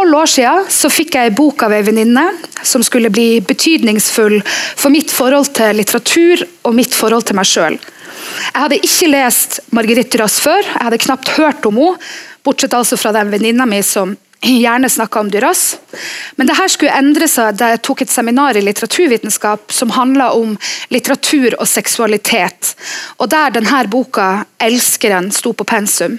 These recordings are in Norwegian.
tolv år siden så fikk jeg en bok av ei venninne som skulle bli betydningsfull for mitt forhold til litteratur og mitt forhold til meg sjøl. Jeg hadde ikke lest Marguerite Duras før, jeg hadde knapt hørt om henne, bortsett altså fra den venninna mi som gjerne snakka om Duras. Men dette skulle endre seg da jeg tok et seminar i litteraturvitenskap som handla om litteratur og seksualitet, og der denne boka 'Elskeren' sto på pensum.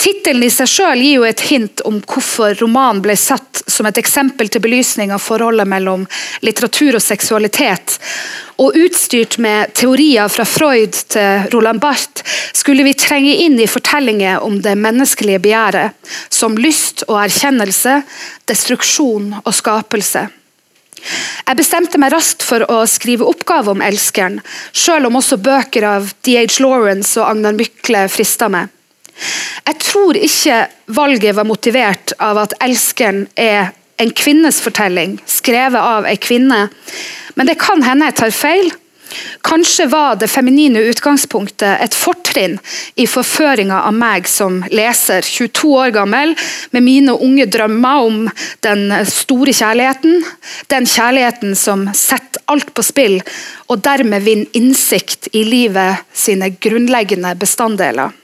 Tittelen i seg selv gir jo et hint om hvorfor romanen ble satt som et eksempel til belysning av forholdet mellom litteratur og seksualitet. Og utstyrt med teorier fra Freud til Roland Barth skulle vi trenge inn i fortellinger om det menneskelige begjæret, som lyst og erkjennelse, destruksjon og skapelse. Jeg bestemte meg raskt for å skrive oppgave om elskeren, selv om også bøker av D.H. Lawrence og Agnar Mykle frista meg. Jeg tror ikke valget var motivert av at 'Elskeren' er en kvinnes fortelling, skrevet av en kvinne, men det kan hende jeg tar feil. Kanskje var det feminine utgangspunktet et fortrinn i forføringa av meg som leser, 22 år gammel, med mine unge drømmer om den store kjærligheten. Den kjærligheten som setter alt på spill, og dermed vinner innsikt i livet sine grunnleggende bestanddeler.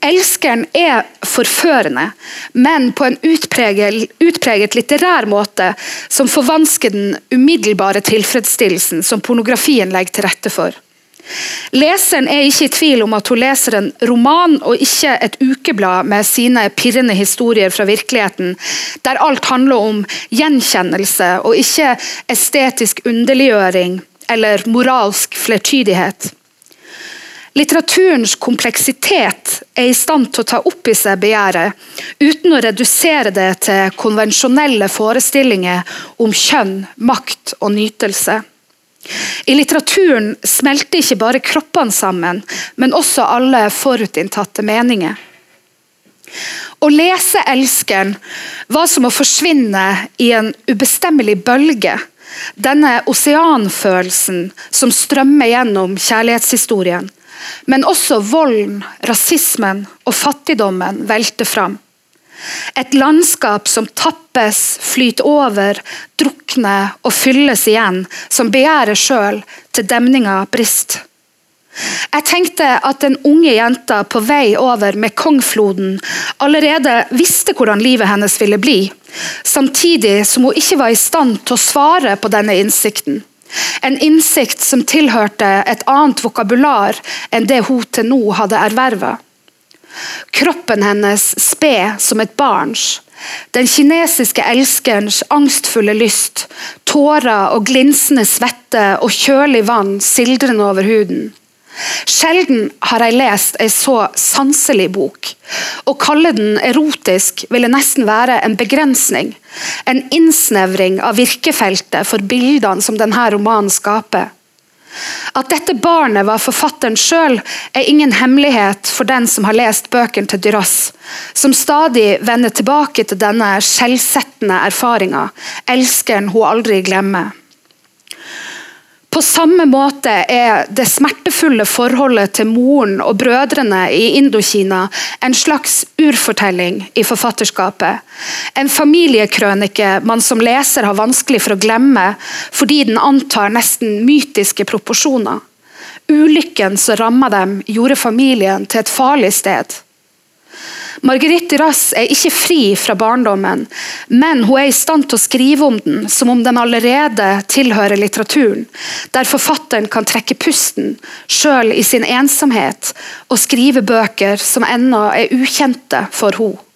Elskeren er forførende, men på en utpreget, utpreget, litterær måte som forvansker den umiddelbare tilfredsstillelsen som pornografien legger til rette for. Leseren er ikke i tvil om at hun leser en roman og ikke et ukeblad med sine pirrende historier fra virkeligheten, der alt handler om gjenkjennelse og ikke estetisk underliggjøring eller moralsk flertydighet. Litteraturens kompleksitet er i stand til å ta opp i seg begjæret, uten å redusere det til konvensjonelle forestillinger om kjønn, makt og nytelse. I litteraturen smelter ikke bare kroppene sammen, men også alle forutinntatte meninger. Å lese 'Elskeren' var som å forsvinne i en ubestemmelig bølge. Denne oseanfølelsen som strømmer gjennom kjærlighetshistorien. Men også volden, rasismen og fattigdommen velter fram. Et landskap som tappes, flyter over, drukner og fylles igjen, som begjæret sjøl til demninga brist. Jeg tenkte at den unge jenta på vei over Mekongfloden allerede visste hvordan livet hennes ville bli, samtidig som hun ikke var i stand til å svare på denne innsikten. En innsikt som tilhørte et annet vokabular enn det hun til nå hadde erverva. Kroppen hennes sped som et barns. Den kinesiske elskerens angstfulle lyst, tårer og glinsende svette og kjølig vann sildrende over huden. Sjelden har jeg lest en så sanselig bok. Å kalle den erotisk ville nesten være en begrensning. En innsnevring av virkefeltet for bildene som denne romanen skaper. At dette barnet var forfatteren sjøl, er ingen hemmelighet for den som har lest bøkene til Duras, som stadig vender tilbake til denne skjellsettende erfaringa, elskeren hun aldri glemmer. På samme måte er det smertefulle forholdet til moren og brødrene i Indokina en slags urfortelling i forfatterskapet. En familiekrønike man som leser har vanskelig for å glemme, fordi den antar nesten mytiske proporsjoner. Ulykken som ramma dem, gjorde familien til et farlig sted. Marguerite Rass er ikke fri fra barndommen, men hun er i stand til å skrive om den som om den allerede tilhører litteraturen, der forfatteren kan trekke pusten, sjøl i sin ensomhet, og skrive bøker som ennå er ukjente for henne.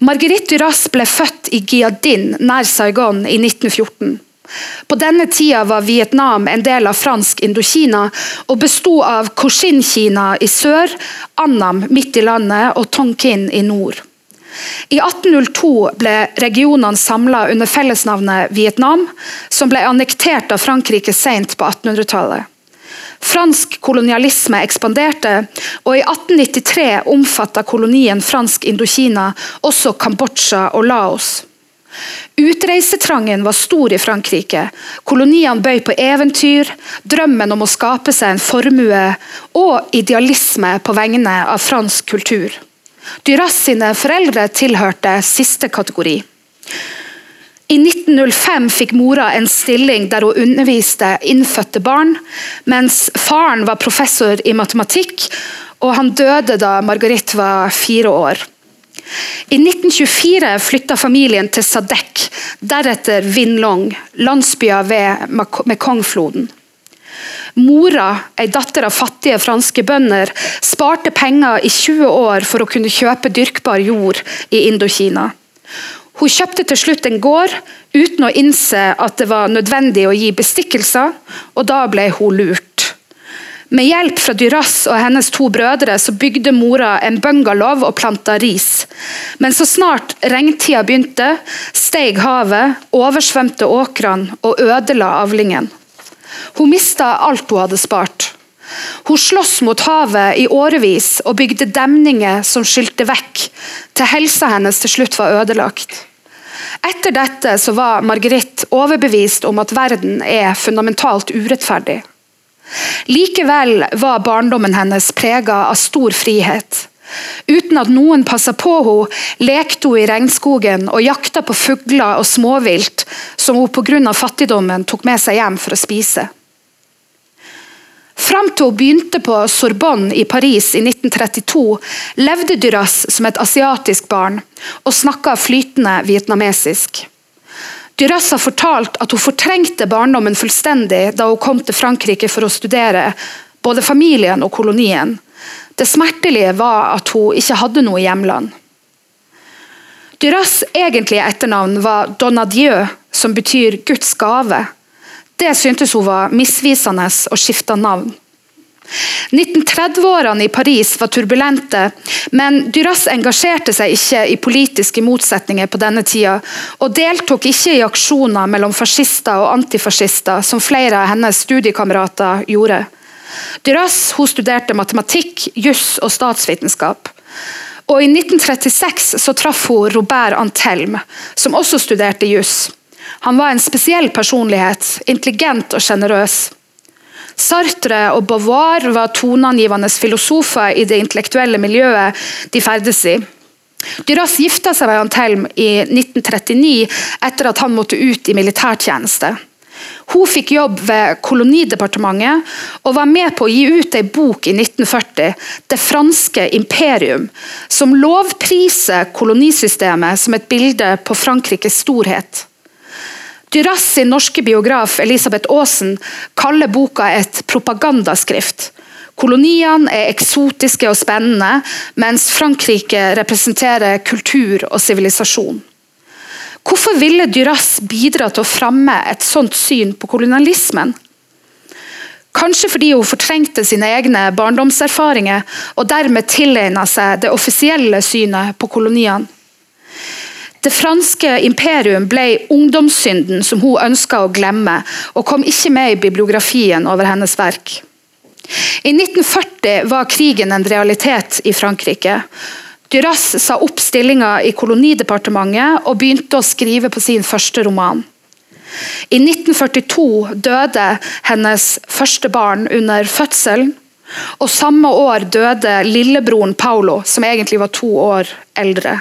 Marguerite Duras ble født i Giadin nær Saigon i 1914. På denne tida var Vietnam en del av fransk Indokina og besto av Cochin-Kina i sør, Annam midt i landet og Tonkin i nord. I 1802 ble regionene samla under fellesnavnet Vietnam, som ble annektert av Frankrike sent på 1800-tallet. Fransk kolonialisme ekspanderte, og i 1893 omfatta kolonien fransk Indokina også Kambodsja og Laos. Utreisetrangen var stor i Frankrike. Koloniene bøy på eventyr, drømmen om å skape seg en formue og idealisme på vegne av fransk kultur. Duras sine foreldre tilhørte siste kategori. I 1905 fikk mora en stilling der hun underviste innfødte barn, mens faren var professor i matematikk, og han døde da Margarit var fire år. I 1924 flytta familien til Sadek, deretter Vinlong, landsbyer ved Mekongfloden. Mora, ei datter av fattige franske bønder, sparte penger i 20 år for å kunne kjøpe dyrkbar jord i Indokina. Hun kjøpte til slutt en gård uten å innse at det var nødvendig å gi bestikkelser, og da ble hun lurt. Med hjelp fra Duras og hennes to brødre så bygde mora en bungalow og planta ris. Men så snart regntida begynte, steg havet, oversvømte åkrene og ødela avlingen. Hun mista alt hun hadde spart. Hun sloss mot havet i årevis og bygde demninger som skylte vekk, til helsa hennes til slutt var ødelagt. Etter dette så var Marguerite overbevist om at verden er fundamentalt urettferdig. Likevel var barndommen hennes prega av stor frihet. Uten at noen passa på henne, lekte hun i regnskogen og jakta på fugler og småvilt som hun pga. fattigdommen tok med seg hjem for å spise. Fram til hun begynte på Sorbonne i Paris i 1932, levde Duras som et asiatisk barn og snakka flytende vietnamesisk. Duras har fortalt at hun fortrengte barndommen fullstendig da hun kom til Frankrike for å studere både familien og kolonien. Det smertelige var at hun ikke hadde noe hjemland. Duras egentlige etternavn var Donadieu, som betyr Guds gave. Det syntes hun var misvisende og skifta navn. 1930-årene i Paris var turbulente, men Duras engasjerte seg ikke i politiske motsetninger på denne tida, og deltok ikke i aksjoner mellom fascister og antifascister, som flere av hennes studiekamerater gjorde. Duras studerte matematikk, juss og statsvitenskap. Og I 1936 så traff hun Robert Antelm, som også studerte juss. Han var en spesiell personlighet, intelligent og sjenerøs. Sartre og Beauvoir var toneangivende filosofer i det intellektuelle miljøet de ferdes i. Dyras gifta seg med Antelm i 1939 etter at han måtte ut i militærtjeneste. Hun fikk jobb ved Kolonidepartementet og var med på å gi ut en bok i 1940, 'Det franske imperium', som lovpriser kolonisystemet som et bilde på Frankrikes storhet. Duras sin norske biograf Elisabeth Aasen kaller boka et propagandaskrift. Koloniene er eksotiske og spennende, mens Frankrike representerer kultur og sivilisasjon. Hvorfor ville Duras bidra til å fremme et sånt syn på kolonialismen? Kanskje fordi hun fortrengte sine egne barndomserfaringer og dermed tilegna seg det offisielle synet på koloniene. Det franske imperium ble ungdomssynden som hun ønska å glemme, og kom ikke med i bibliografien over hennes verk. I 1940 var krigen en realitet i Frankrike. Duras sa opp stillinga i kolonidepartementet og begynte å skrive på sin første roman. I 1942 døde hennes første barn under fødselen, og samme år døde lillebroren Paolo, som egentlig var to år eldre.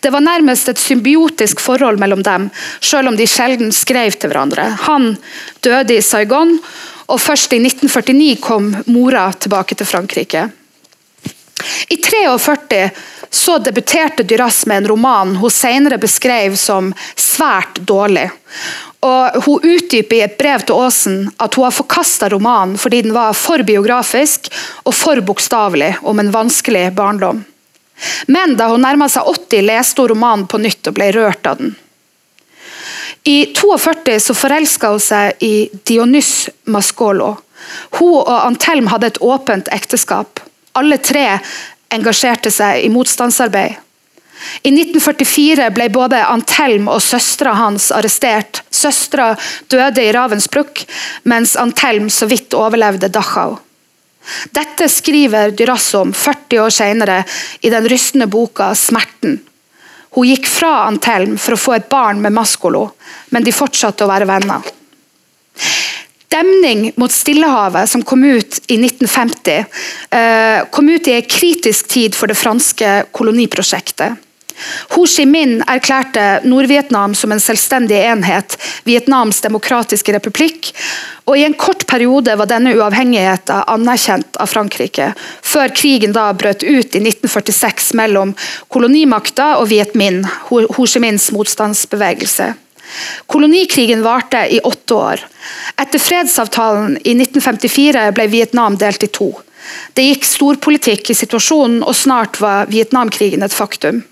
Det var nærmest et symbiotisk forhold mellom dem, selv om de sjelden skrev til hverandre. Han døde i Saigon, og først i 1949 kom mora tilbake til Frankrike. I 1943 så debuterte Duras med en roman hun senere beskrev som svært dårlig. Og Hun utdyper i et brev til Aasen at hun har forkasta romanen fordi den var for biografisk og for bokstavelig om en vanskelig barndom. Men da hun nærma seg 80, leste hun romanen på nytt og ble rørt av den. I 42 så forelska hun seg i Dionys Mascolo. Hun og Antelm hadde et åpent ekteskap. Alle tre engasjerte seg i motstandsarbeid. I 1944 ble både Antelm og søstera hans arrestert. Søstera døde i Ravensbrück, mens Antelm så vidt overlevde Dachau. Dette skriver Duras om 40 år senere i den rystende boka 'Smerten'. Hun gikk fra Antelm for å få et barn med Maskolo, men de fortsatte å være venner. 'Demning mot Stillehavet', som kom ut i 1950, eh, kom ut i en kritisk tid for det franske koloniprosjektet. Ho Chi Minh erklærte Nord-Vietnam som en selvstendig enhet, Vietnams demokratiske republikk, og i en kort periode var denne uavhengigheten anerkjent av Frankrike, før krigen da brøt ut i 1946 mellom kolonimakta og Viet Minh, Ho Chi Minhs motstandsbevegelse. Kolonikrigen varte i åtte år. Etter fredsavtalen i 1954 ble Vietnam delt i to. Det gikk storpolitikk i situasjonen, og snart var Vietnamkrigen et faktum.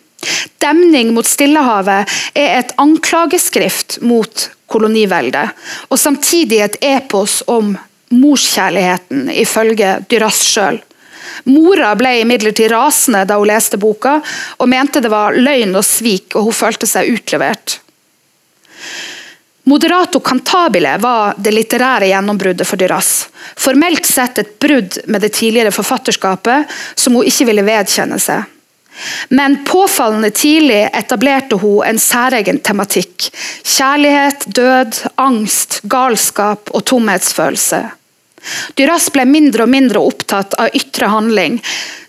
Demning mot Stillehavet er et anklageskrift mot koloniveldet, og samtidig et epos om morskjærligheten, ifølge Duras sjøl. Mora ble imidlertid rasende da hun leste boka, og mente det var løgn og svik, og hun følte seg utlevert. Moderato cantabile var det litterære gjennombruddet for Duras. Formelt sett et brudd med det tidligere forfatterskapet, som hun ikke ville vedkjenne seg. Men påfallende tidlig etablerte hun en særegen tematikk. Kjærlighet, død, angst, galskap og tomhetsfølelse. Duras ble mindre og mindre opptatt av ytre handling.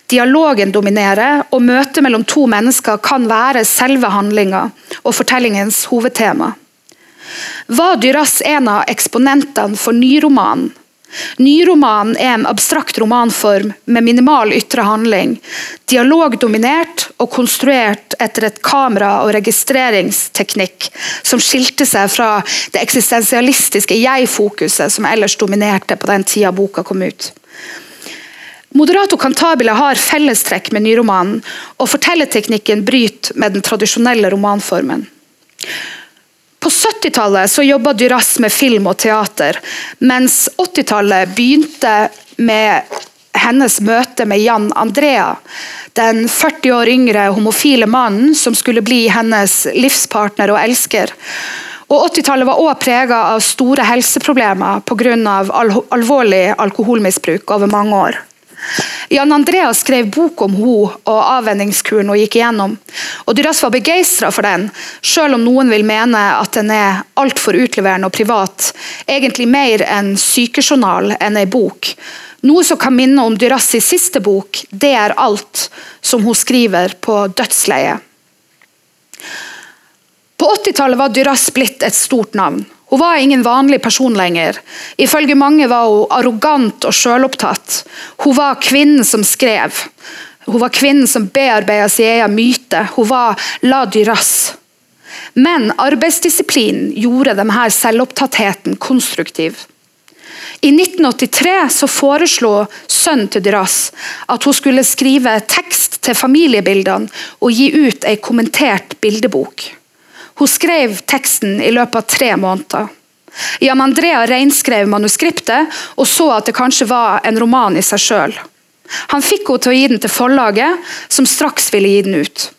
Dialogen dominerer, og møtet mellom to mennesker kan være selve handlinga og fortellingens hovedtema. Var Duras en av eksponentene for nyromanen? Nyromanen er en abstrakt romanform med minimal ytre handling. Dialogdominert og konstruert etter et kamera- og registreringsteknikk som skilte seg fra det eksistensialistiske jeg-fokuset som ellers dominerte på den tida boka kom ut. Moderato Cantabile har fellestrekk med nyromanen, og fortellerteknikken bryter med den tradisjonelle romanformen. På 70-tallet jobba Duras med film og teater, mens 80-tallet begynte med hennes møte med Jan Andrea, den 40 år yngre homofile mannen som skulle bli hennes livspartner og elsker. Og 80-tallet var også prega av store helseproblemer pga. Al alvorlig alkoholmisbruk over mange år. Jan Andreas skrev bok om henne og avvenningskuren hun gikk igjennom. Og Duras var begeistra for den, selv om noen vil mene at den er altfor utleverende og privat. Egentlig mer en sykejournal enn ei bok. Noe som kan minne om Duras' siste bok, 'Det er alt', som hun skriver på dødsleiet. På 80-tallet var Duras blitt et stort navn. Hun var ingen vanlig person lenger. Ifølge mange var hun arrogant og sjølopptatt. Hun var kvinnen som skrev. Hun var kvinnen som bearbeida sin egen myte. Hun var la Duras. Men arbeidsdisiplinen gjorde denne selvopptattheten konstruktiv. I 1983 så foreslo sønnen til Duras at hun skulle skrive tekst til familiebildene og gi ut ei kommentert bildebok. Hun skrev teksten i løpet av tre måneder. Jan Andrea reinskrev manuskriptet og så at det kanskje var en roman i seg sjøl. Han fikk henne til å gi den til forlaget, som straks ville gi den ut.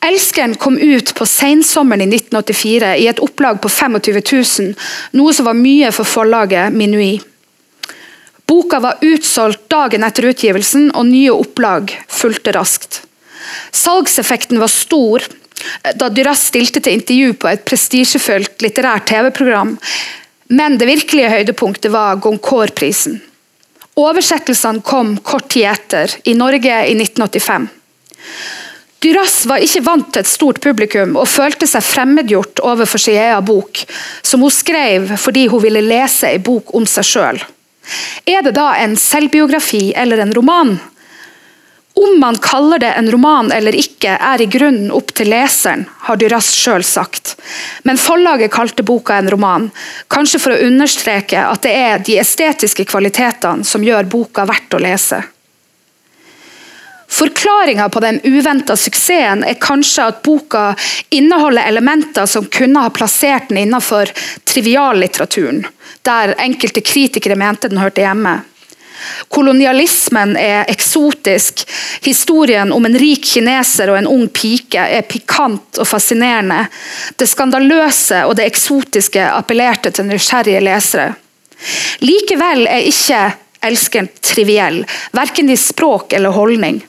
'Elskeren' kom ut på sensommeren i 1984 i et opplag på 25 000, noe som var mye for forlaget Minui. Boka var utsolgt dagen etter utgivelsen, og nye opplag fulgte raskt. Salgseffekten var stor, da Duras stilte til intervju på et prestisjefullt litterært TV-program. Men det virkelige høydepunktet var Goncourt-prisen. Oversettelsene kom kort tid etter, i Norge i 1985. Duras var ikke vant til et stort publikum og følte seg fremmedgjort overfor sin egen bok, som hun skrev fordi hun ville lese en bok om seg sjøl. Er det da en selvbiografi eller en roman? Om man kaller det en roman eller ikke, er i grunnen opp til leseren, har Duras sjøl sagt. Men forlaget kalte boka en roman, kanskje for å understreke at det er de estetiske kvalitetene som gjør boka verdt å lese. Forklaringa på den uventa suksessen er kanskje at boka inneholder elementer som kunne ha plassert den innenfor triviallitteraturen, der enkelte kritikere mente den hørte hjemme. Kolonialismen er eksotisk. Historien om en rik kineser og en ung pike er pikant og fascinerende. Det skandaløse og det eksotiske appellerte til nysgjerrige lesere. Likevel er ikke elskeren triviell, verken i språk eller holdning.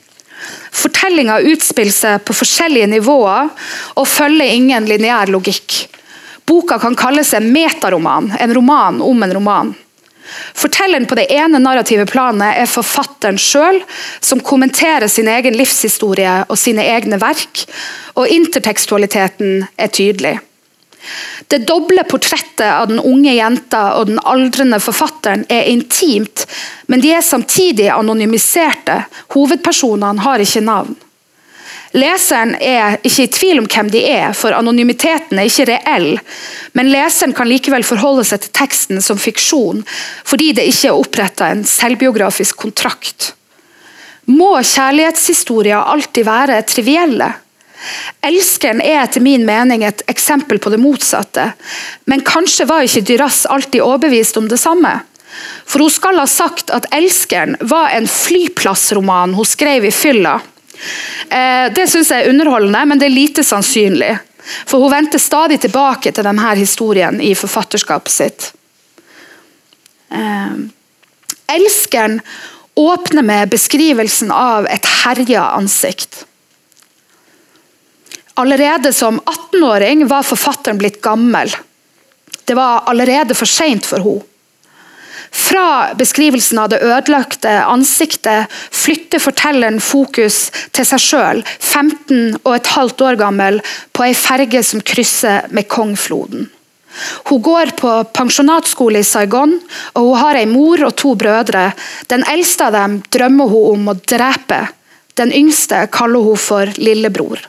Fortellinga utspiller seg på forskjellige nivåer og følger ingen lineær logikk. Boka kan kalles en metaroman, en roman om en roman. Fortelleren på det ene narrative planet er forfatteren sjøl, som kommenterer sin egen livshistorie og sine egne verk, og intertekstualiteten er tydelig. Det doble portrettet av den unge jenta og den aldrende forfatteren er intimt, men de er samtidig anonymiserte. Hovedpersonene har ikke navn. Leseren er ikke i tvil om hvem de er, for anonymiteten er ikke reell. Men leseren kan likevel forholde seg til teksten som fiksjon, fordi det ikke er oppretta en selvbiografisk kontrakt. Må kjærlighetshistorier alltid være trivielle? Elskeren er etter min mening et eksempel på det motsatte, men kanskje var ikke Dyras alltid overbevist om det samme. For hun skal ha sagt at 'Elskeren' var en flyplassroman hun skrev i fylla, det syns jeg er underholdende, men det er lite sannsynlig. For hun venter stadig tilbake til denne historien i forfatterskapet sitt. Eh, elskeren åpner med beskrivelsen av et herja ansikt. Allerede som 18-åring var forfatteren blitt gammel. Det var allerede for seint for henne. Fra beskrivelsen av det ødelagte ansiktet flytter fortelleren fokus til seg sjøl, 15 og et halvt år gammel, på ei ferge som krysser Mekongfloden. Hun går på pensjonatskole i Saigon, og hun har ei mor og to brødre. Den eldste av dem drømmer hun om å drepe. Den yngste kaller hun for lillebror.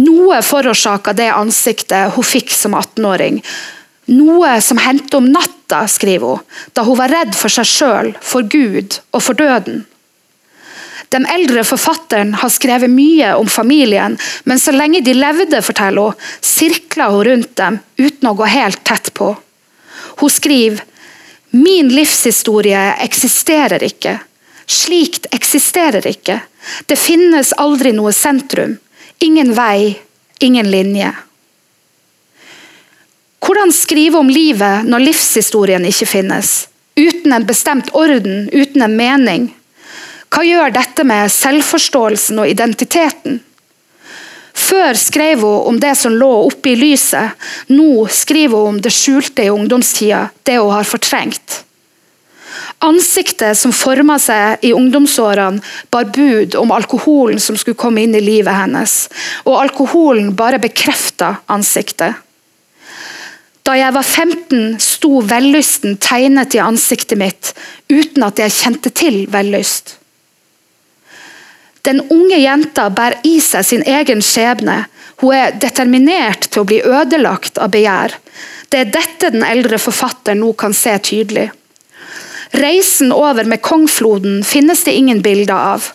Noe forårsaka det ansiktet hun fikk som 18-åring. Noe som hendte om natta, skriver hun, da hun var redd for seg sjøl, for Gud og for døden. Den eldre forfatteren har skrevet mye om familien, men så lenge de levde, forteller hun, sirkla hun rundt dem uten å gå helt tett på. Hun skriver Min livshistorie eksisterer ikke. Slikt eksisterer ikke. Det finnes aldri noe sentrum. Ingen vei, ingen linje. Hvordan skrive om livet når livshistorien ikke finnes? Uten en bestemt orden, uten en mening? Hva gjør dette med selvforståelsen og identiteten? Før skrev hun om det som lå oppe i lyset, nå skriver hun om det skjulte i ungdomstida, det hun har fortrengt. Ansiktet som forma seg i ungdomsårene, bar bud om alkoholen som skulle komme inn i livet hennes, og alkoholen bare bekrefta ansiktet. Da jeg var 15, sto vellysten tegnet i ansiktet mitt uten at jeg kjente til vellyst. Den unge jenta bærer i seg sin egen skjebne. Hun er determinert til å bli ødelagt av begjær. Det er dette den eldre forfatteren nå kan se tydelig. Reisen over Mekongfloden finnes det ingen bilder av.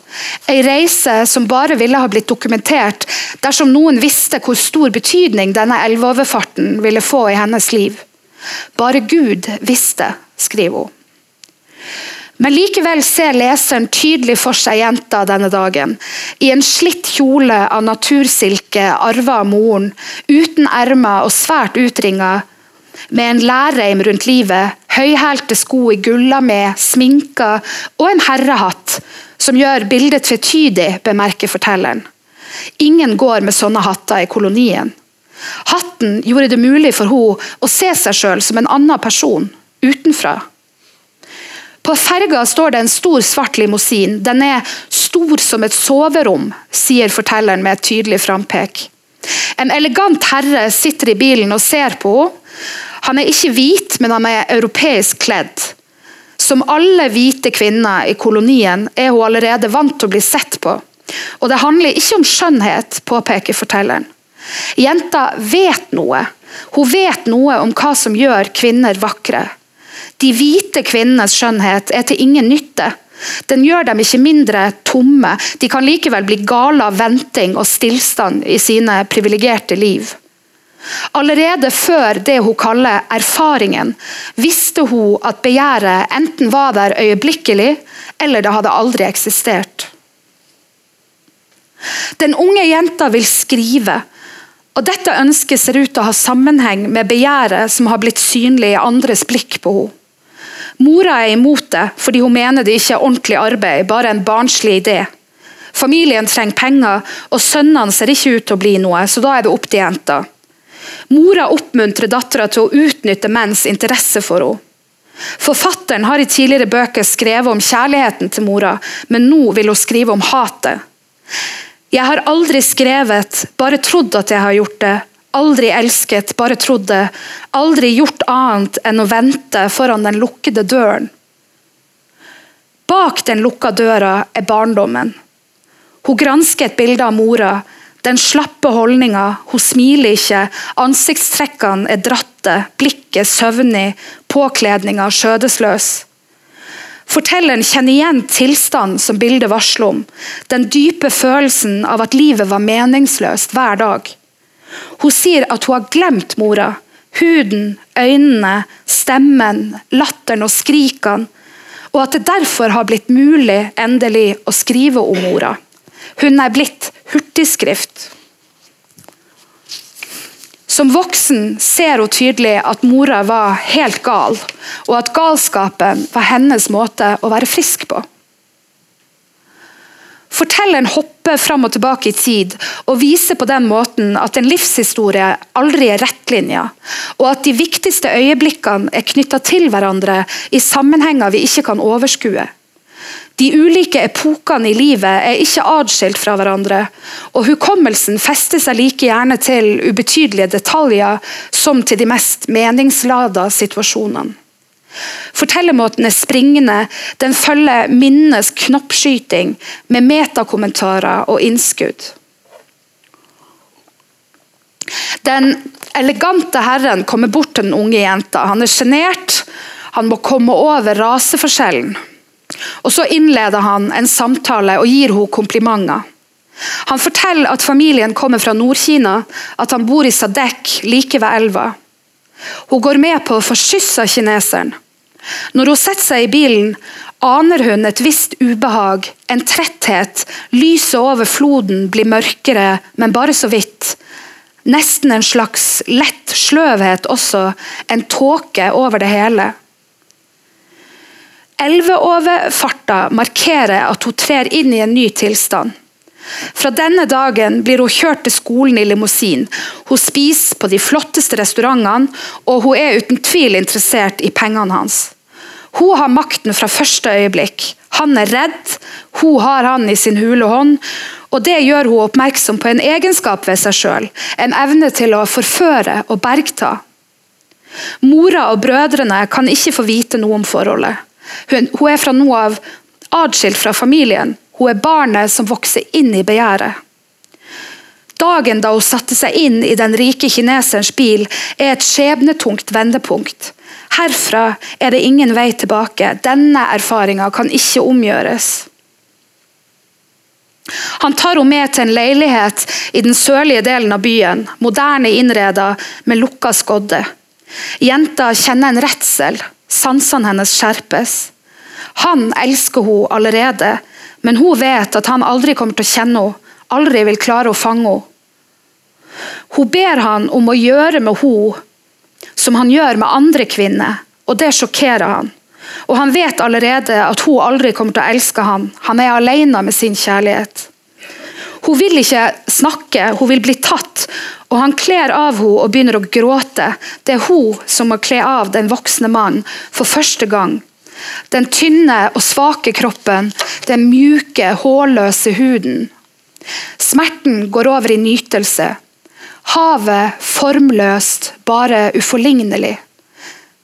En reise som bare ville ha blitt dokumentert dersom noen visste hvor stor betydning denne elveoverfarten ville få i hennes liv. Bare Gud visste, skriver hun. Men likevel ser leseren tydelig for seg jenta denne dagen. I en slitt kjole av natursilke arva av moren, uten ermer og svært utringa, med en lærreim rundt livet, høyhælte sko i med sminka og en herrehatt som gjør bildet tvetydig, bemerker fortelleren. Ingen går med sånne hatter i kolonien. Hatten gjorde det mulig for henne å se seg sjøl som en annen person, utenfra. På ferga står det en stor, svart limousin. Den er stor som et soverom, sier fortelleren med et tydelig frampek. En elegant herre sitter i bilen og ser på henne. Han er ikke hvit, men han er europeisk kledd. Som alle hvite kvinner i kolonien er hun allerede vant til å bli sett på. Og det handler ikke om skjønnhet, påpeker fortelleren. Jenta vet noe. Hun vet noe om hva som gjør kvinner vakre. De hvite kvinnenes skjønnhet er til ingen nytte. Den gjør dem ikke mindre tomme, de kan likevel bli gale av venting og stillstand i sine privilegerte liv. Allerede før det hun kaller erfaringen, visste hun at begjæret enten var der øyeblikkelig, eller det hadde aldri eksistert. Den unge jenta vil skrive, og dette ønsket ser ut til å ha sammenheng med begjæret som har blitt synlig i andres blikk på henne. Mora er imot det, fordi hun mener det ikke er ordentlig arbeid, bare en barnslig idé. Familien trenger penger, og sønnene ser ikke ut til å bli noe, så da er det opp til jenta. Mora oppmuntrer dattera til å utnytte menns interesse for henne. Forfatteren har i tidligere bøker skrevet om kjærligheten til mora, men nå vil hun skrive om hatet. Jeg har aldri skrevet, bare trodd at jeg har gjort det. Aldri elsket, bare trodd det. Aldri gjort annet enn å vente foran den lukkede døren. Bak den lukka døra er barndommen. Hun gransker et bilde av mora. Den slappe holdninga, hun smiler ikke, ansiktstrekkene er dratte, blikket søvnig, påkledninga skjødesløs. Fortelleren kjenner igjen tilstand som bildet varsler om. Den dype følelsen av at livet var meningsløst hver dag. Hun sier at hun har glemt mora. Huden, øynene, stemmen, latteren og skrikene. Og at det derfor har blitt mulig endelig å skrive om mora. Hun er blitt hurtigskrift. Som voksen ser hun tydelig at mora var helt gal, og at galskapen var hennes måte å være frisk på. Fortelleren hopper fram og tilbake i tid og viser på den måten at en livshistorie aldri er rettlinja, og at de viktigste øyeblikkene er knytta til hverandre i sammenhenger vi ikke kan overskue. De ulike epokene i livet er ikke adskilt fra hverandre, og hukommelsen fester seg like gjerne til ubetydelige detaljer som til de mest meningslada situasjonene. Fortellermåten er springende, den følger minnenes knoppskyting med metakommentarer og innskudd. Den elegante herren kommer bort til den unge jenta. Han er sjenert, han må komme over raseforskjellen. Og Så innleder han en samtale og gir henne komplimenter. Han forteller at familien kommer fra Nord-Kina, at han bor i Sadek like ved elva. Hun går med på å få skyss av kineseren. Når hun setter seg i bilen, aner hun et visst ubehag, en tretthet. Lyset over floden blir mørkere, men bare så vidt. Nesten en slags lett sløvhet også, en tåke over det hele. Elveoverfarta markerer at hun trer inn i en ny tilstand. Fra denne dagen blir hun kjørt til skolen i limousin. Hun spiser på de flotteste restaurantene, og hun er uten tvil interessert i pengene hans. Hun har makten fra første øyeblikk. Han er redd, hun har han i sin hule hånd, og det gjør hun oppmerksom på en egenskap ved seg sjøl, en evne til å forføre og bergta. Mora og brødrene kan ikke få vite noe om forholdet. Hun, hun er fra nå av adskilt fra familien. Hun er barnet som vokser inn i begjæret. Dagen da hun satte seg inn i den rike kineserens bil, er et skjebnetungt vendepunkt. Herfra er det ingen vei tilbake. Denne erfaringa kan ikke omgjøres. Han tar henne med til en leilighet i den sørlige delen av byen, moderne innreda med lukka skodde. Jenta kjenner en redsel. Sansene hennes skjerpes. Han elsker hun allerede, men hun vet at han aldri kommer til å kjenne henne, aldri vil klare å fange henne. Hun ber han om å gjøre med henne som han gjør med andre kvinner, og det sjokkerer han. Og Han vet allerede at hun aldri kommer til å elske han. Han er alene med sin kjærlighet. Hun vil ikke snakke, hun vil bli tatt. Og Han kler av henne og begynner å gråte. Det er hun som må kle av den voksne mannen for første gang. Den tynne og svake kroppen, den mjuke, hårløse huden. Smerten går over i nytelse. Havet formløst, bare uforlignelig.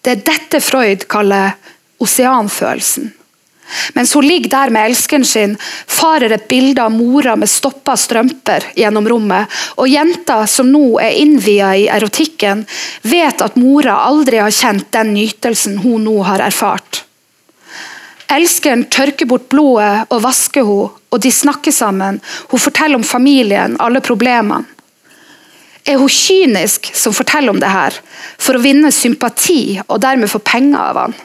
Det er dette Freud kaller oseanfølelsen. Mens hun ligger der med elskeren sin, farer et bilde av mora med stoppa strømper gjennom rommet. Og jenta, som nå er innvia i erotikken, vet at mora aldri har kjent den nytelsen hun nå har erfart. Elskeren tørker bort blodet og vasker henne, og de snakker sammen. Hun forteller om familien, alle problemene. Er hun kynisk som forteller om det her, for å vinne sympati og dermed få penger av han?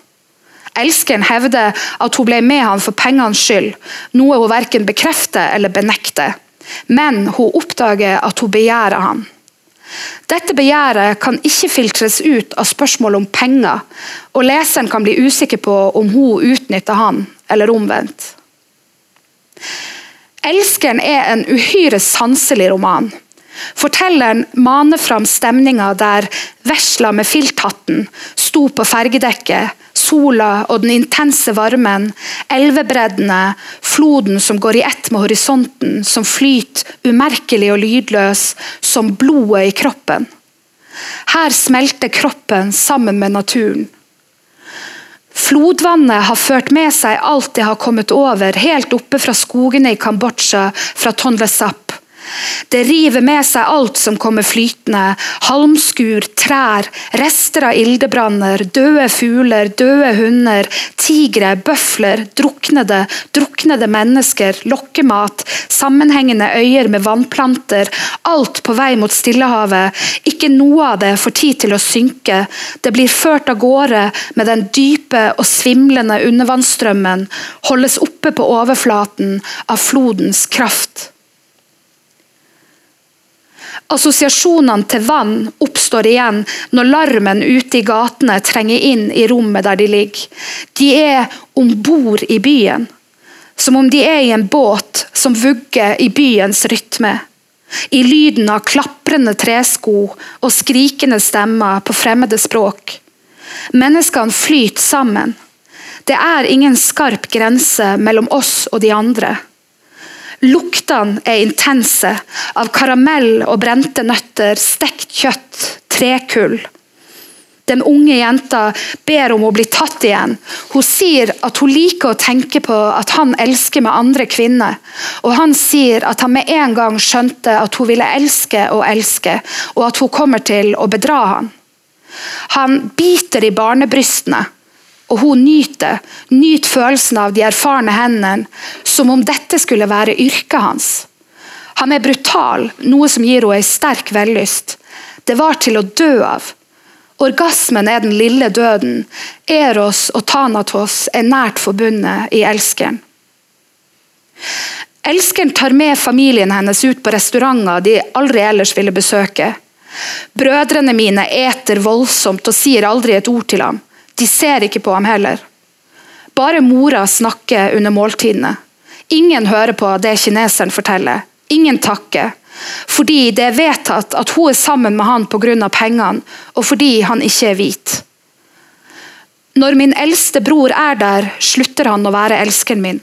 Elskeren hevder at hun ble med han for pengenes skyld, noe hun verken bekrefter eller benekter. Men hun oppdager at hun begjærer han. Dette begjæret kan ikke filtres ut av spørsmål om penger, og leseren kan bli usikker på om hun utnytter han, eller omvendt. 'Elskeren' er en uhyre sanselig roman. Fortelleren maner fram stemninga der vesla med filthatten sto på fergedekket, sola og den intense varmen, elvebreddene, floden som går i ett med horisonten, som flyter umerkelig og lydløs, som blodet i kroppen. Her smelter kroppen sammen med naturen. Flodvannet har ført med seg alt det har kommet over, helt oppe fra skogene i Kambodsja, fra Tonle Sap. Det river med seg alt som kommer flytende. Halmskur, trær, rester av ildebranner, døde fugler, døde hunder, tigre, bøfler, druknede, druknede mennesker, lokkemat, sammenhengende øyer med vannplanter. Alt på vei mot Stillehavet. Ikke noe av det får tid til å synke. Det blir ført av gårde med den dype og svimlende undervannsstrømmen, holdes oppe på overflaten av flodens kraft. Assosiasjonene til vann oppstår igjen når larmen ute i gatene trenger inn i rommet der de ligger. De er om bord i byen, som om de er i en båt som vugger i byens rytme. I lyden av klaprende tresko og skrikende stemmer på fremmede språk. Menneskene flyter sammen. Det er ingen skarp grense mellom oss og de andre. Luktene er intense, av karamell og brente nøtter, stekt kjøtt, trekull. Den unge jenta ber om å bli tatt igjen. Hun sier at hun liker å tenke på at han elsker med andre kvinner. Og han sier at han med en gang skjønte at hun ville elske og elske, og at hun kommer til å bedra han. Han biter i barnebrystene og hun nyter, nyter følelsen av de erfarne hendene, som om dette skulle være yrket hans. Han er brutal, noe som gir henne en sterk vellyst. Det var til å dø av. Orgasmen er den lille døden. Eros og Thanatos er nært forbundet i elskeren. Elskeren tar med familien hennes ut på restauranter de aldri ellers ville besøke. Brødrene mine eter voldsomt og sier aldri et ord til ham. De ser ikke på ham heller. Bare mora snakker under måltidene. Ingen hører på det kineseren forteller. Ingen takker. Fordi det er vedtatt at hun er sammen med han pga. pengene, og fordi han ikke er hvit. Når min eldste bror er der, slutter han å være elskeren min.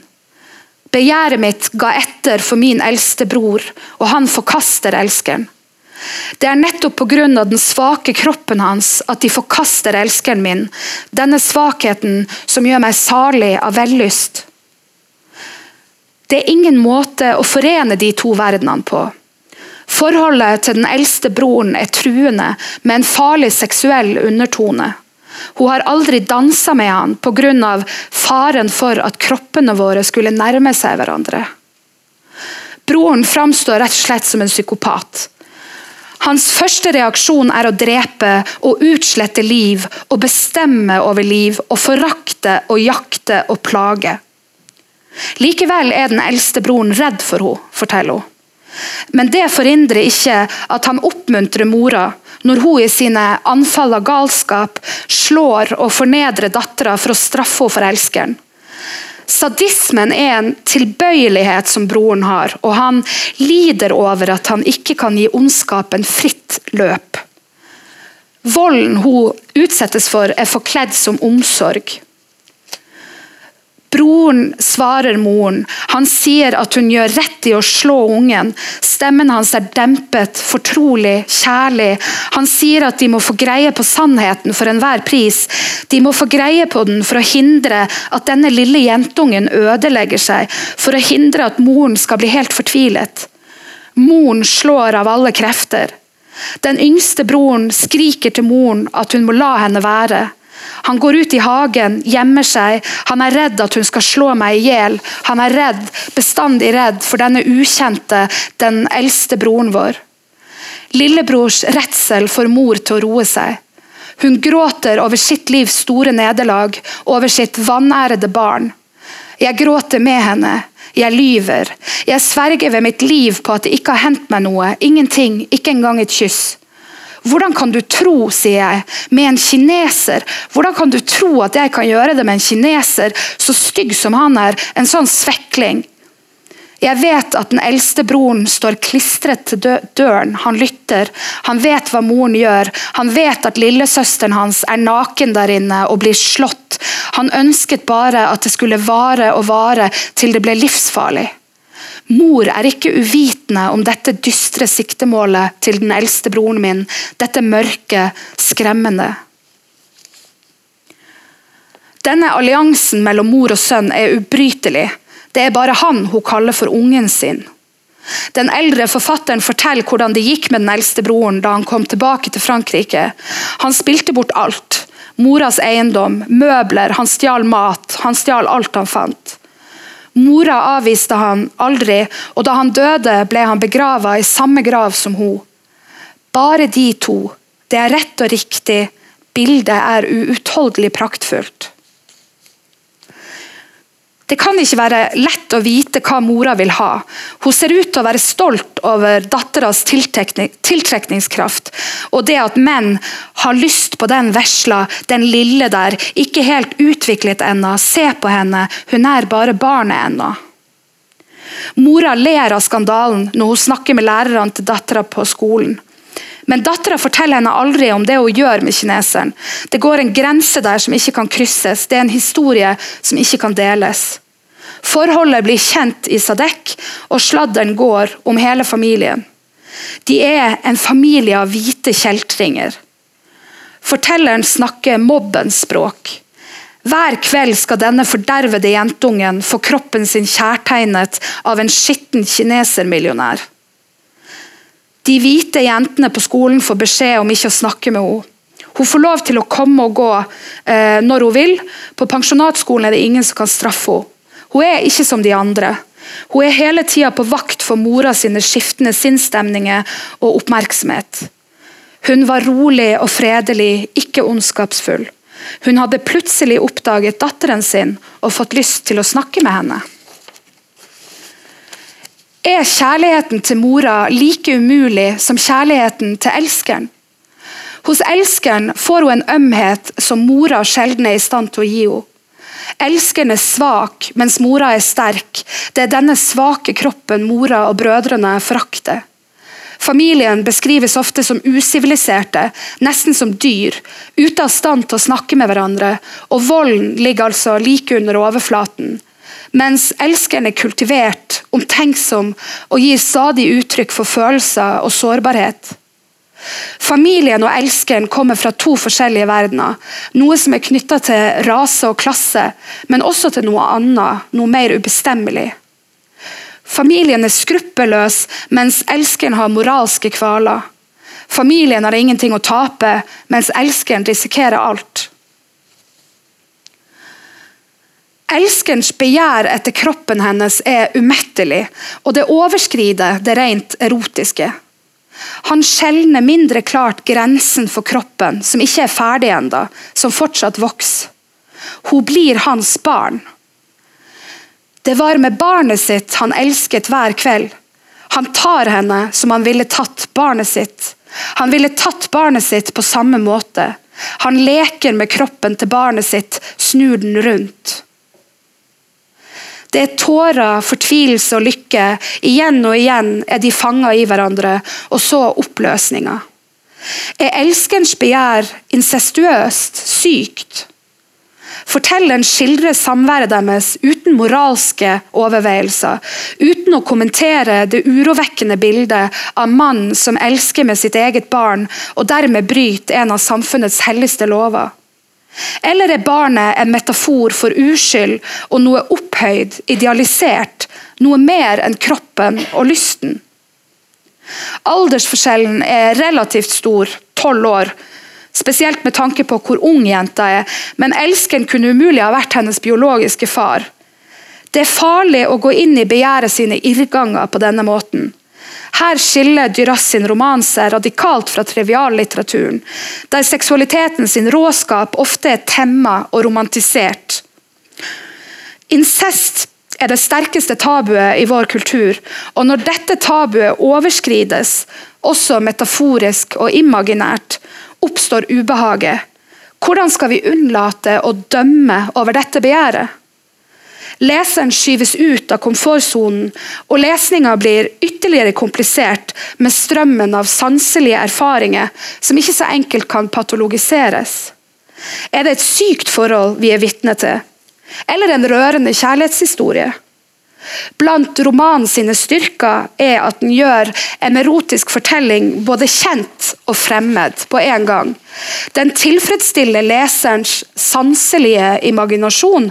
Begjæret mitt ga etter for min eldste bror, og han forkaster elskeren. Det er nettopp pga. den svake kroppen hans at de forkaster elskeren min, denne svakheten som gjør meg salig av vellyst. Det er ingen måte å forene de to verdenene på. Forholdet til den eldste broren er truende, med en farlig seksuell undertone. Hun har aldri dansa med han pga. faren for at kroppene våre skulle nærme seg hverandre. Broren framstår rett og slett som en psykopat. Hans første reaksjon er å drepe og utslette liv og bestemme over liv og forakte og jakte og plage. Likevel er den eldste broren redd for henne, forteller hun. Men det forhindrer ikke at han oppmuntrer mora når hun i sine anfall av galskap slår og fornedrer dattera for å straffe henne for elskeren. Sadismen er en tilbøyelighet som broren har, og han lider over at han ikke kan gi ondskapen fritt løp. Volden hun utsettes for, er forkledd som omsorg. Broren svarer moren. Han sier at hun gjør rett i å slå ungen. Stemmen hans er dempet, fortrolig, kjærlig. Han sier at de må få greie på sannheten for enhver pris. De må få greie på den for å hindre at denne lille jentungen ødelegger seg. For å hindre at moren skal bli helt fortvilet. Moren slår av alle krefter. Den yngste broren skriker til moren at hun må la henne være. Han går ut i hagen, gjemmer seg. Han er redd at hun skal slå meg i hjel. Han er redd, bestandig redd for denne ukjente, den eldste broren vår. Lillebrors redsel får mor til å roe seg. Hun gråter over sitt livs store nederlag, over sitt vanærede barn. Jeg gråter med henne. Jeg lyver. Jeg sverger ved mitt liv på at det ikke har hendt meg noe. Ingenting, ikke engang et kyss. Hvordan kan du tro, sier jeg, med en kineser? Hvordan kan du tro at jeg kan gjøre det med en kineser så stygg som han er? En sånn svekling. Jeg vet at den eldste broren står klistret til døren. Han lytter. Han vet hva moren gjør. Han vet at lillesøsteren hans er naken der inne og blir slått. Han ønsket bare at det skulle vare og vare til det ble livsfarlig. Mor er ikke uvitende om dette dystre siktemålet til den eldste broren min, dette mørke, skremmende. Denne alliansen mellom mor og sønn er ubrytelig. Det er bare han hun kaller for ungen sin. Den eldre forfatteren forteller hvordan det gikk med den eldste broren da han kom tilbake til Frankrike. Han spilte bort alt. Moras eiendom, møbler, han stjal mat. Han stjal alt han fant. Mora avviste han aldri, og da han døde, ble han begravet i samme grav som hun. Bare de to. Det er rett og riktig. Bildet er uutholdelig praktfullt. Det kan ikke være lett å vite hva mora vil ha. Hun ser ut til å være stolt over datteras tiltrekningskraft, og det at menn har lyst på den vesla, den lille der, ikke helt utviklet ennå. Se på henne, hun er bare barnet ennå. Mora ler av skandalen når hun snakker med lærerne til dattera på skolen. Men dattera forteller henne aldri om det hun gjør med kineseren. Det går en grense der som ikke kan krysses. Det er en historie som ikke kan deles. Forholdet blir kjent i Sadek, og sladderen går om hele familien. De er en familie av hvite kjeltringer. Fortelleren snakker mobbens språk. Hver kveld skal denne fordervede jentungen få kroppen sin kjærtegnet av en skitten kinesermillionær. De hvite jentene på skolen får beskjed om ikke å snakke med henne. Hun får lov til å komme og gå eh, når hun vil. På pensjonatskolen er det ingen som kan straffe henne. Hun er ikke som de andre. Hun er hele tida på vakt for mora sine skiftende sinnsstemninger og oppmerksomhet. Hun var rolig og fredelig, ikke ondskapsfull. Hun hadde plutselig oppdaget datteren sin og fått lyst til å snakke med henne. Er kjærligheten til mora like umulig som kjærligheten til elskeren? Hos elskeren får hun en ømhet som mora sjelden er i stand til å gi henne. Elskeren er svak, mens mora er sterk. Det er denne svake kroppen mora og brødrene forakter. Familien beskrives ofte som usiviliserte, nesten som dyr, ute av stand til å snakke med hverandre, og volden ligger altså like under overflaten mens elskeren er kultivert, omtenksom og gir stadig uttrykk for følelser og sårbarhet. Familien og elskeren kommer fra to forskjellige verdener. Noe som er knytta til rase og klasse, men også til noe annet, noe mer ubestemmelig. Familien er skruppelløs, mens elskeren har moralske kvaler. Familien har ingenting å tape, mens elskeren risikerer alt. Elskerens begjær etter kroppen hennes er umettelig, og det overskrider det rent erotiske. Han skjelner mindre klart grensen for kroppen, som ikke er ferdig ennå, som fortsatt vokser. Hun blir hans barn. Det var med barnet sitt han elsket hver kveld. Han tar henne som han ville tatt barnet sitt. Han ville tatt barnet sitt på samme måte. Han leker med kroppen til barnet sitt, snur den rundt. Det er tårer, fortvilelse og lykke. Igjen og igjen er de fanga i hverandre, og så oppløsninga. Er elskerens begjær incestuøst, sykt? Fortelleren skildrer samværet deres uten moralske overveielser, uten å kommentere det urovekkende bildet av mannen som elsker med sitt eget barn, og dermed bryter en av samfunnets helligste lover. Eller er barnet en metafor for uskyld og noe opphøyd, idealisert, noe mer enn kroppen og lysten? Aldersforskjellen er relativt stor, tolv år, spesielt med tanke på hvor ung jenta er, men elskeren kunne umulig ha vært hennes biologiske far. Det er farlig å gå inn i begjæret sine irrganger på denne måten. Her skiller Duras sin romanse radikalt fra triviallitteraturen, der seksualiteten sin råskap ofte er temma og romantisert. Incest er det sterkeste tabuet i vår kultur, og når dette tabuet overskrides, også metaforisk og imaginært, oppstår ubehaget. Hvordan skal vi unnlate å dømme over dette begjæret? Leseren skyves ut av komfortsonen, og lesninga blir ytterligere komplisert med strømmen av sanselige erfaringer som ikke så enkelt kan patologiseres. Er det et sykt forhold vi er vitne til, eller en rørende kjærlighetshistorie? Blant romanen sine styrker er at den gjør en erotisk fortelling både kjent og fremmed på en gang. Den tilfredsstiller leserens sanselige imaginasjon,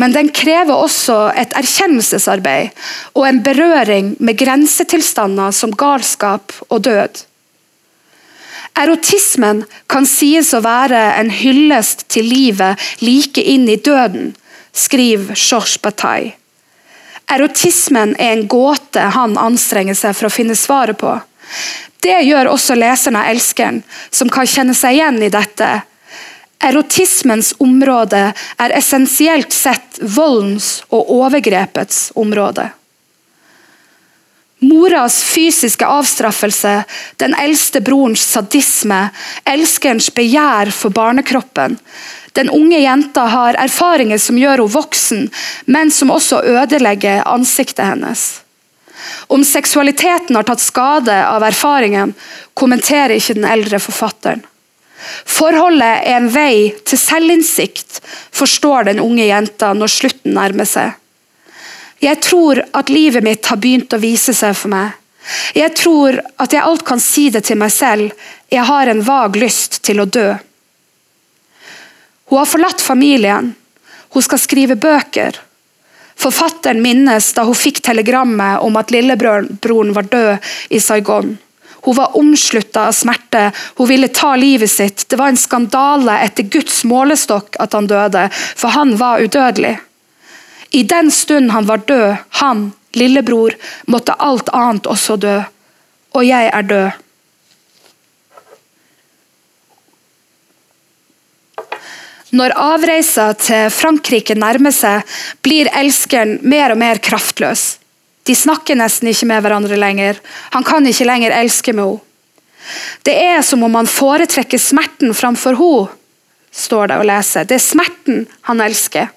men den krever også et erkjennelsesarbeid og en berøring med grensetilstander som galskap og død. Erotismen kan sies å være en hyllest til livet like inn i døden, skriver Georges Bataille. Erotismen er en gåte han anstrenger seg for å finne svaret på. Det gjør også leseren av Elskeren, som kan kjenne seg igjen i dette. Erotismens område er essensielt sett voldens og overgrepets område. Moras fysiske avstraffelse, den eldste brorens sadisme, elskerens begjær for barnekroppen, den unge jenta har erfaringer som gjør henne voksen, men som også ødelegger ansiktet hennes. Om seksualiteten har tatt skade av erfaringen, kommenterer ikke den eldre forfatteren. Forholdet er en vei til selvinnsikt, forstår den unge jenta når slutten nærmer seg. Jeg tror at livet mitt har begynt å vise seg for meg. Jeg tror at jeg alt kan si det til meg selv. Jeg har en vag lyst til å dø. Hun har forlatt familien. Hun skal skrive bøker. Forfatteren minnes da hun fikk telegrammet om at lillebroren var død i Saigon. Hun var omslutta av smerte, hun ville ta livet sitt. Det var en skandale etter Guds målestokk at han døde, for han var udødelig. I den stund han var død, han, lillebror, måtte alt annet også dø. Og jeg er død. Når avreisa til Frankrike nærmer seg, blir elskeren mer og mer kraftløs. De snakker nesten ikke med hverandre lenger. Han kan ikke lenger elske med henne. Det er som om han foretrekker smerten framfor henne, står det å lese. Det er smerten han elsker.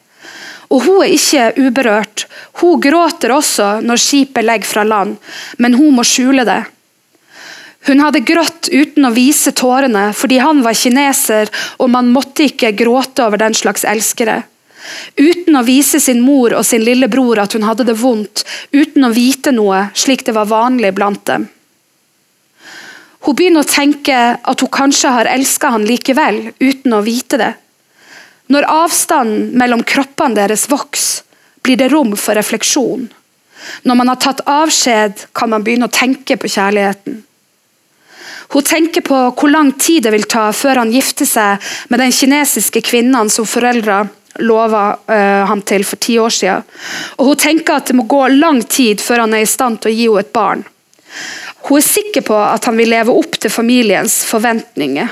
Og hun er ikke uberørt. Hun gråter også når skipet legger fra land, men hun må skjule det. Hun hadde grått uten å vise tårene, fordi han var kineser og man måtte ikke gråte over den slags elskere. Uten å vise sin mor og sin lillebror at hun hadde det vondt, uten å vite noe, slik det var vanlig blant dem. Hun begynner å tenke at hun kanskje har elska han likevel, uten å vite det. Når avstanden mellom kroppene deres vokser, blir det rom for refleksjon. Når man har tatt avskjed, kan man begynne å tenke på kjærligheten. Hun tenker på hvor lang tid det vil ta før han gifter seg med den kinesiske kvinnen som foreldra lova uh, ham til for ti år siden. Og hun tenker at det må gå lang tid før han er i stand til å gi henne et barn. Hun er sikker på at han vil leve opp til familiens forventninger.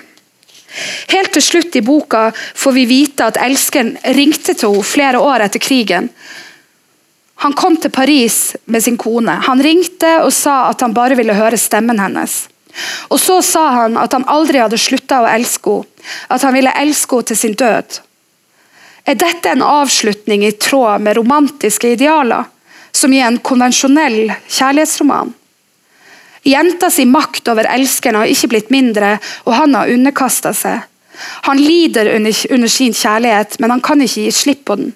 Helt til slutt i boka får vi vite at elskeren ringte til henne flere år etter krigen. Han kom til Paris med sin kone. Han ringte og sa at han bare ville høre stemmen hennes. Og Så sa han at han aldri hadde slutta å elske henne, at han ville elske henne til sin død. Er dette en avslutning i tråd med romantiske idealer, som i en konvensjonell kjærlighetsroman? Jenta sin makt over elskeren har ikke blitt mindre, og han har underkasta seg. Han lider under, sin kjærlighet, men han kan ikke gi slipp på den.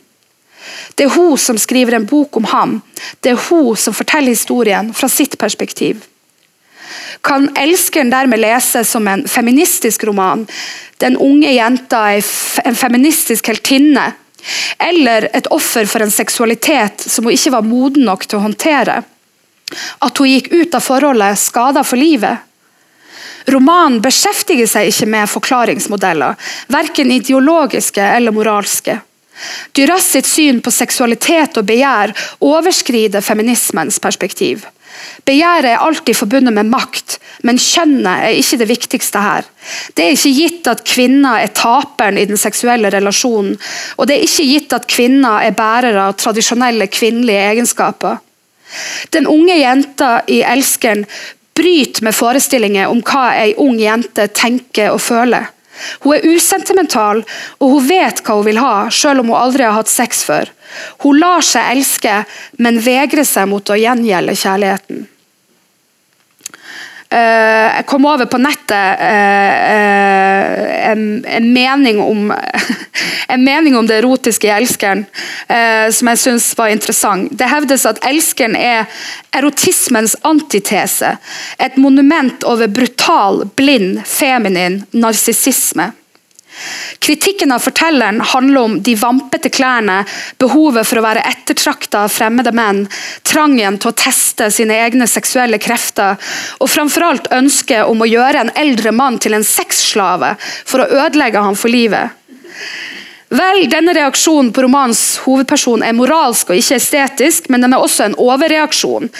Det er hun som skriver en bok om ham. Det er hun som forteller historien fra sitt perspektiv kan elskeren dermed leses som en feministisk roman. Den unge jenta er en feministisk heltinne. Eller et offer for en seksualitet som hun ikke var moden nok til å håndtere. At hun gikk ut av forholdet skada for livet. Romanen beskjeftiger seg ikke med forklaringsmodeller, verken ideologiske eller moralske. Duras sitt syn på seksualitet og begjær overskrider feminismens perspektiv. Begjæret er alltid forbundet med makt, men kjønnet er ikke det viktigste her. Det er ikke gitt at kvinner er taperen i den seksuelle relasjonen, og det er ikke gitt at kvinner er bærere av tradisjonelle kvinnelige egenskaper. Den unge jenta i 'Elskeren' bryter med forestillinger om hva ei ung jente tenker og føler. Hun er usentimental, og hun vet hva hun vil ha, selv om hun aldri har hatt sex før. Hun lar seg elske, men vegrer seg mot å gjengjelde kjærligheten. Eh, jeg kom over på nettet eh, eh, en, en, mening om, en, mening om, det erotiske i elskeren som jeg syns var interessant. Det hevdes at elskeren er erotismens antitese. Et monument over brutal, blind, feminin narsissisme. Kritikken av fortelleren handler om de vampete klærne, behovet for å være ettertrakta av fremmede menn, trangen til å teste sine egne seksuelle krefter, og framfor alt ønsket om å gjøre en eldre mann til en sexslave for å ødelegge ham for livet. Vel, denne reaksjonen på romanens hovedperson er moralsk og ikke estetisk, men den er også en overreaksjon.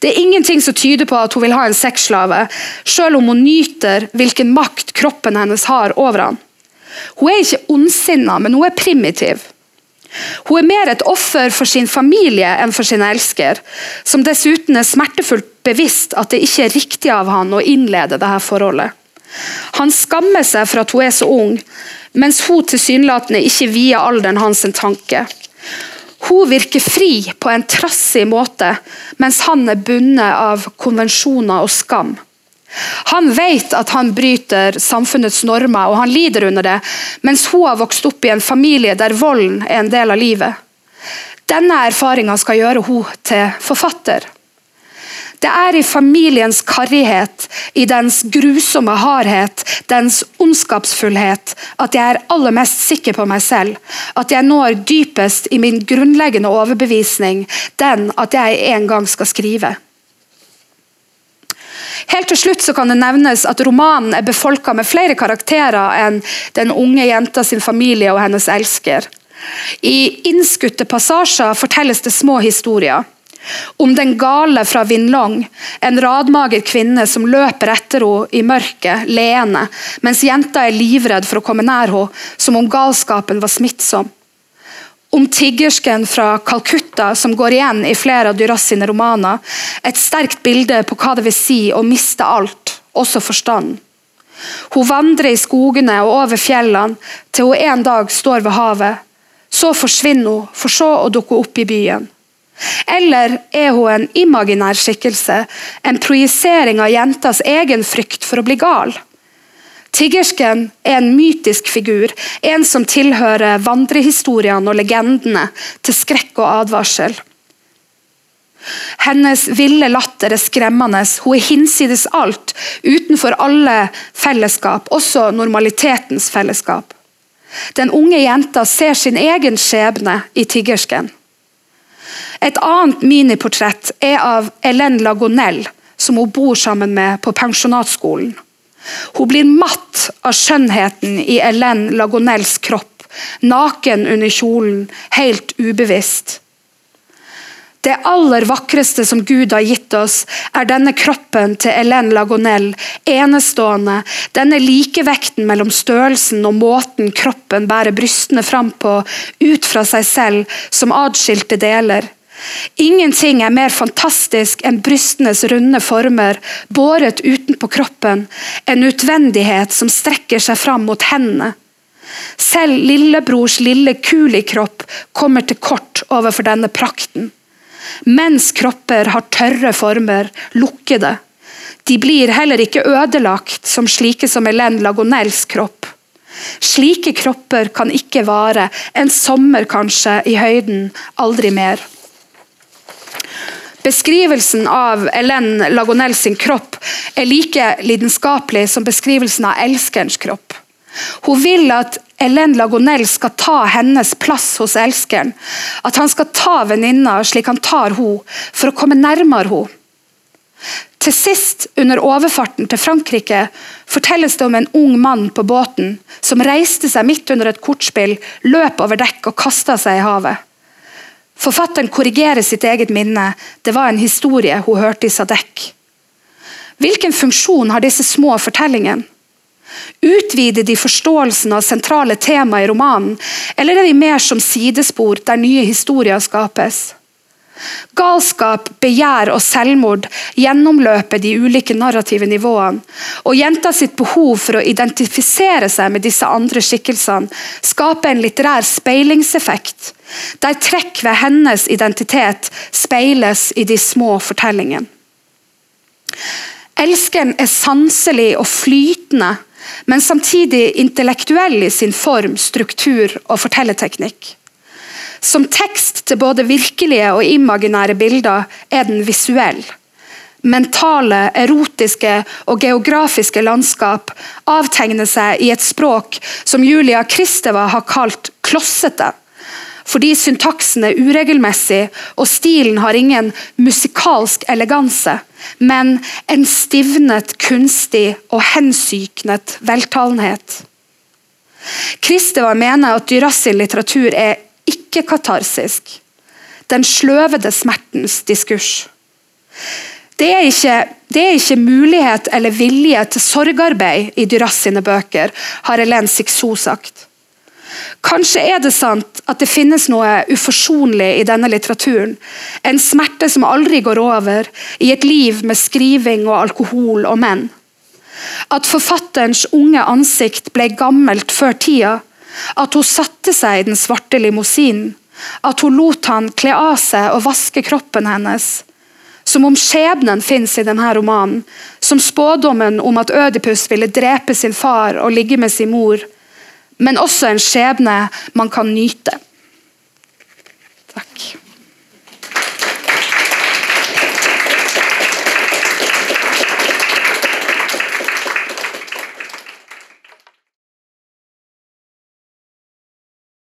Det er ingenting som tyder på at hun vil ha en sexslave, selv om hun nyter hvilken makt kroppen hennes har over han. Hun er ikke ondsinna, men hun er primitiv. Hun er mer et offer for sin familie enn for sin elsker, som dessuten er smertefullt bevisst at det ikke er riktig av han å innlede dette forholdet. Han skammer seg for at hun er så ung, mens hun tilsynelatende ikke vier alderen hans en tanke. Hun virker fri på en trassig måte, mens han er bundet av konvensjoner og skam. Han vet at han bryter samfunnets normer, og han lider under det, mens hun har vokst opp i en familie der volden er en del av livet. Denne erfaringa skal gjøre hun til forfatter. Det er i familiens karrighet, i dens grusomme hardhet, dens ondskapsfullhet, at jeg er aller mest sikker på meg selv. At jeg når dypest i min grunnleggende overbevisning, den at jeg en gang skal skrive. Helt til slutt så kan det nevnes at Romanen er befolka med flere karakterer enn den unge jenta sin familie og hennes elsker. I innskutte passasjer fortelles det små historier. Om den gale fra Vinlong, en radmager kvinne som løper etter henne i mørket, leende, mens jenta er livredd for å komme nær henne, som om galskapen var smittsom om tiggersken fra Calcutta som går igjen i flere av Duras sine romaner. Et sterkt bilde på hva det vil si å miste alt, også forstanden. Hun vandrer i skogene og over fjellene til hun en dag står ved havet. Så forsvinner hun, for så å dukke opp i byen. Eller er hun en imaginær skikkelse, en projisering av jentas egen frykt for å bli gal? Tiggersken er en mytisk figur, en som tilhører vandrehistoriene og legendene til skrekk og advarsel. Hennes ville latter er skremmende, hun er hinsides alt, utenfor alle fellesskap, også normalitetens fellesskap. Den unge jenta ser sin egen skjebne i tiggersken. Et annet miniportrett er av Hélène Lagonelle, som hun bor sammen med på pensjonatskolen. Hun blir matt av skjønnheten i Hélène Lagonelles kropp, naken under kjolen, helt ubevisst. Det aller vakreste som Gud har gitt oss, er denne kroppen til Hélène Lagonelle, enestående, denne likevekten mellom størrelsen og måten kroppen bærer brystene fram på, ut fra seg selv, som adskilte deler. Ingenting er mer fantastisk enn brystenes runde former, båret utenpå kroppen, en utvendighet som strekker seg fram mot hendene. Selv lillebrors lille kulikropp kommer til kort overfor denne prakten. Menns kropper har tørre former, lukkede. De blir heller ikke ødelagt som slike som Hélène Lagonelles kropp. Slike kropper kan ikke vare, en sommer kanskje i høyden, aldri mer. Beskrivelsen av Hélène Lagonelle sin kropp er like lidenskapelig som beskrivelsen av elskerens kropp. Hun vil at Hélène Lagonelle skal ta hennes plass hos elskeren. At han skal ta venninna slik han tar henne, for å komme nærmere henne. Til sist, under overfarten til Frankrike, fortelles det om en ung mann på båten som reiste seg midt under et kortspill, løp over dekk og kasta seg i havet. Forfatteren korrigerer sitt eget minne. Det var en historie hun hørte i Sadek. Hvilken funksjon har disse små fortellingene? Utvider de forståelsen av sentrale tema i romanen, eller er de mer som sidespor der nye historier skapes? Galskap, begjær og selvmord gjennomløper de ulike narrative nivåene. Og jenta sitt behov for å identifisere seg med disse andre skikkelsene skaper en litterær speilingseffekt, der trekk ved hennes identitet speiles i de små fortellingene. Elskeren er sanselig og flytende, men samtidig intellektuell i sin form, struktur og fortellerteknikk. Som tekst til både virkelige og imaginære bilder er den visuell. Mentale, erotiske og geografiske landskap avtegner seg i et språk som Julia Kristeva har kalt klossete. Fordi syntaksen er uregelmessig og stilen har ingen musikalsk eleganse, men en stivnet, kunstig og hensyknet veltalenhet. Kristeva mener at Dyras litteratur er ikke katarsisk. Den sløvede smertens diskurs. Det er, ikke, det er ikke mulighet eller vilje til sorgarbeid i Duras sine bøker, har Helen Sikso sagt. Kanskje er det sant at det finnes noe uforsonlig i denne litteraturen. En smerte som aldri går over, i et liv med skriving og alkohol og menn. At forfatterens unge ansikt ble gammelt før tida, at hun satte seg i den svarte limousinen. At hun lot han kle av seg og vaske kroppen hennes. Som om skjebnen fins i denne romanen. Som spådommen om at Ødipus ville drepe sin far og ligge med sin mor. Men også en skjebne man kan nyte. Takk.